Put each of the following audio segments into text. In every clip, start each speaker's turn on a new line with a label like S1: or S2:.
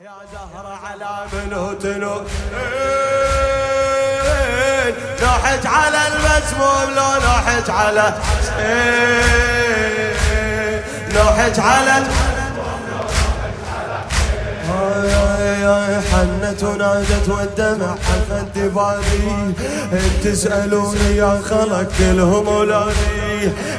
S1: يا زهرة على منو تنو نوحج على المسموم لو نوحج على نوحج على حنت ونادت والدمع حفت بادي تسألوني يا خلق كلهم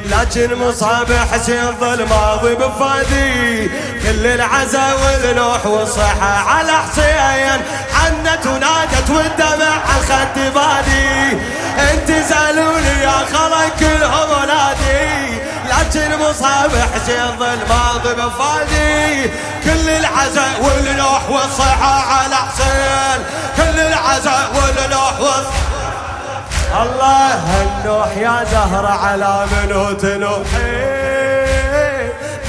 S1: لكن مصاب حسين ظل ماضي بفادي كل العزا والنوح والصحة على حسين. حنت ونادت والدمع الخد بادي. انت سألوني يا خلق كلهم اولادي لكن مصاب حسين ظل ماضي بفادي كل العزاء والنوح والصحة على حسين. الله النوح يا زهرة على منو تنوحي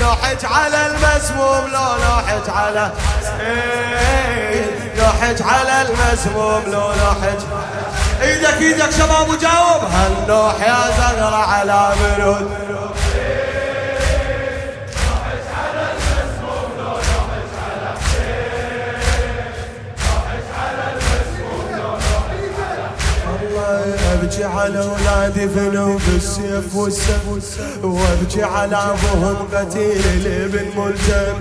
S1: نوحج على المسموم لو نوحج على نوحج على المسموم لو نوحج إيدك إيدك شباب وجاوب. هالنوح يا زهرة على منو اولادي فنوا بالسيف والسم وابكي على أبوهم قتيل الابن ملزم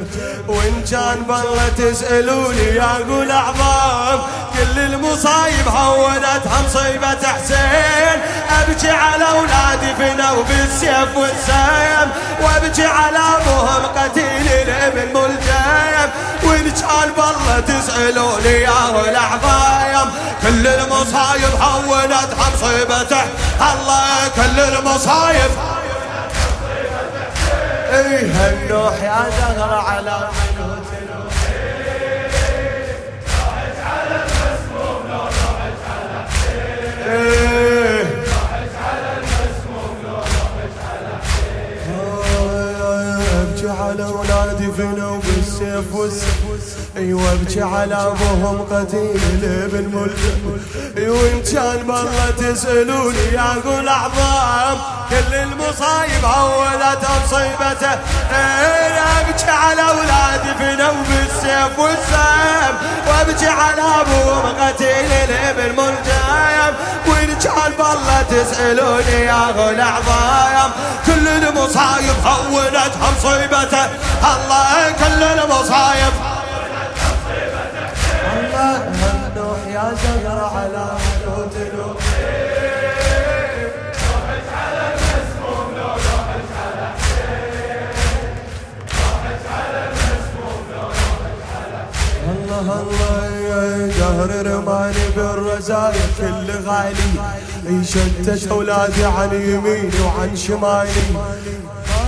S1: وإن كان بالله تسألوني يا قول اعظام كل المصايب هونتها مصيبة حسين. أبكي على أولادي فنوا بالسيف والسم. وابكي على أبوهم قتيل الابن ملزم وإن كان بالله تسألوني يا قول اعظام كل المصايب هونتها مصيبته الله كل المصايب. إيه النوح يا زهر على على اولادي فينا بالسيف أيوه ابكي على أبوهم قتيل الابن ملجم أيوه إن كان بالله تسألوني يا قول اعظام كل المصايب هولت مصيبته. إيه أبكي على اولادي فينا بالسيف والسيف وابكي على أبوهم قتيل الابن ملجم وإن تسألوني يا قول اعظام كل المصايب هولتها مصيبته الله كل المصايب. الله يا زهر على نوح الله الله يا جهر رماني بالرزايا كل غالي. شتت اولادي عن يميني وعن شمالي.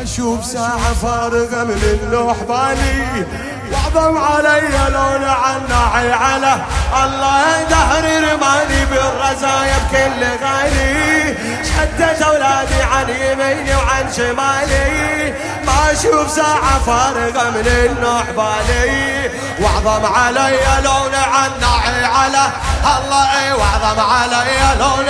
S1: أشوف ساعة فارغة من اللوح بالي. وعظم علي لون عناعي على الله. دهري رماني بالرزايا بكل غالي شدت أولادي عن يميني وعن شمالي. ما أشوف ساعة فارغة من النوح بالي. وعظم علي لون عناعي على الله. وعظم علي لون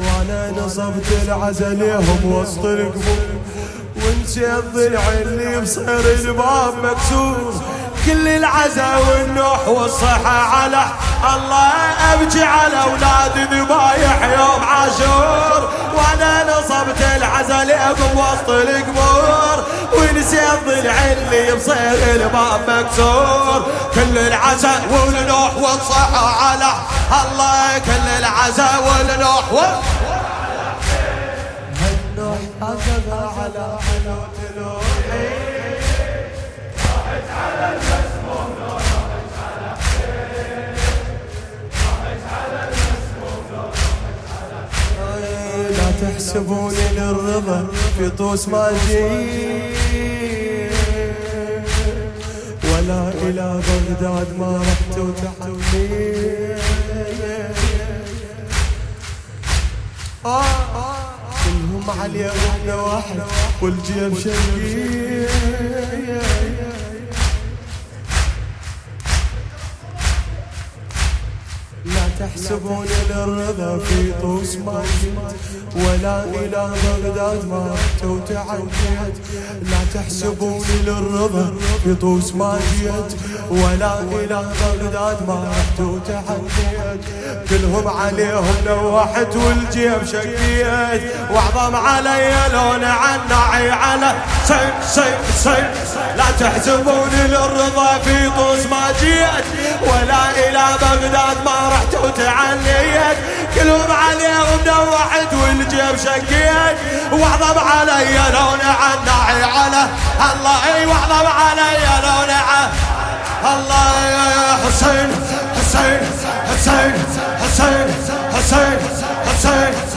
S1: وأنا نصبت العزا ليهم وسط القبور ونسيت ضلعي اللي بصير الباب مكسور. كل العزا والنوح والصحة على الله أبكي على اولادي ذبايح يوم عاشور. وأنا نصبت العزا لكم وسط القبور ونسيت ضلع اللي بصير الباب مكسور. كل العزا والنوح والصحة على الله كل العزا والنوح والصحة على تحسبوني للرضا في طوس ما ولا إلى بغداد ما رحت وتحنيت آه. كلهم عليهم واحد والجيب شقيق. تحسبون للرضا في طوس ما ولا إلى بغداد ما رحت وتعديت لا تحسبون للرضا في طوس ما جيت ولا إلى بغداد ما رحت وتعديت كلهم عليهم نوحت والجيب شقيت. واعظم علي لون عنعي على سيف سيف سيف لا تحسبون للرضا في طوس ما جيت ولا إلى بغداد ما رحت وتعنيت كلهم عليهم نوحت والجيب شقيت. واعظم علي لون عناعي على الله إي واعظم علي لون الله يا حسين حسين حسين حسين حسين حسين.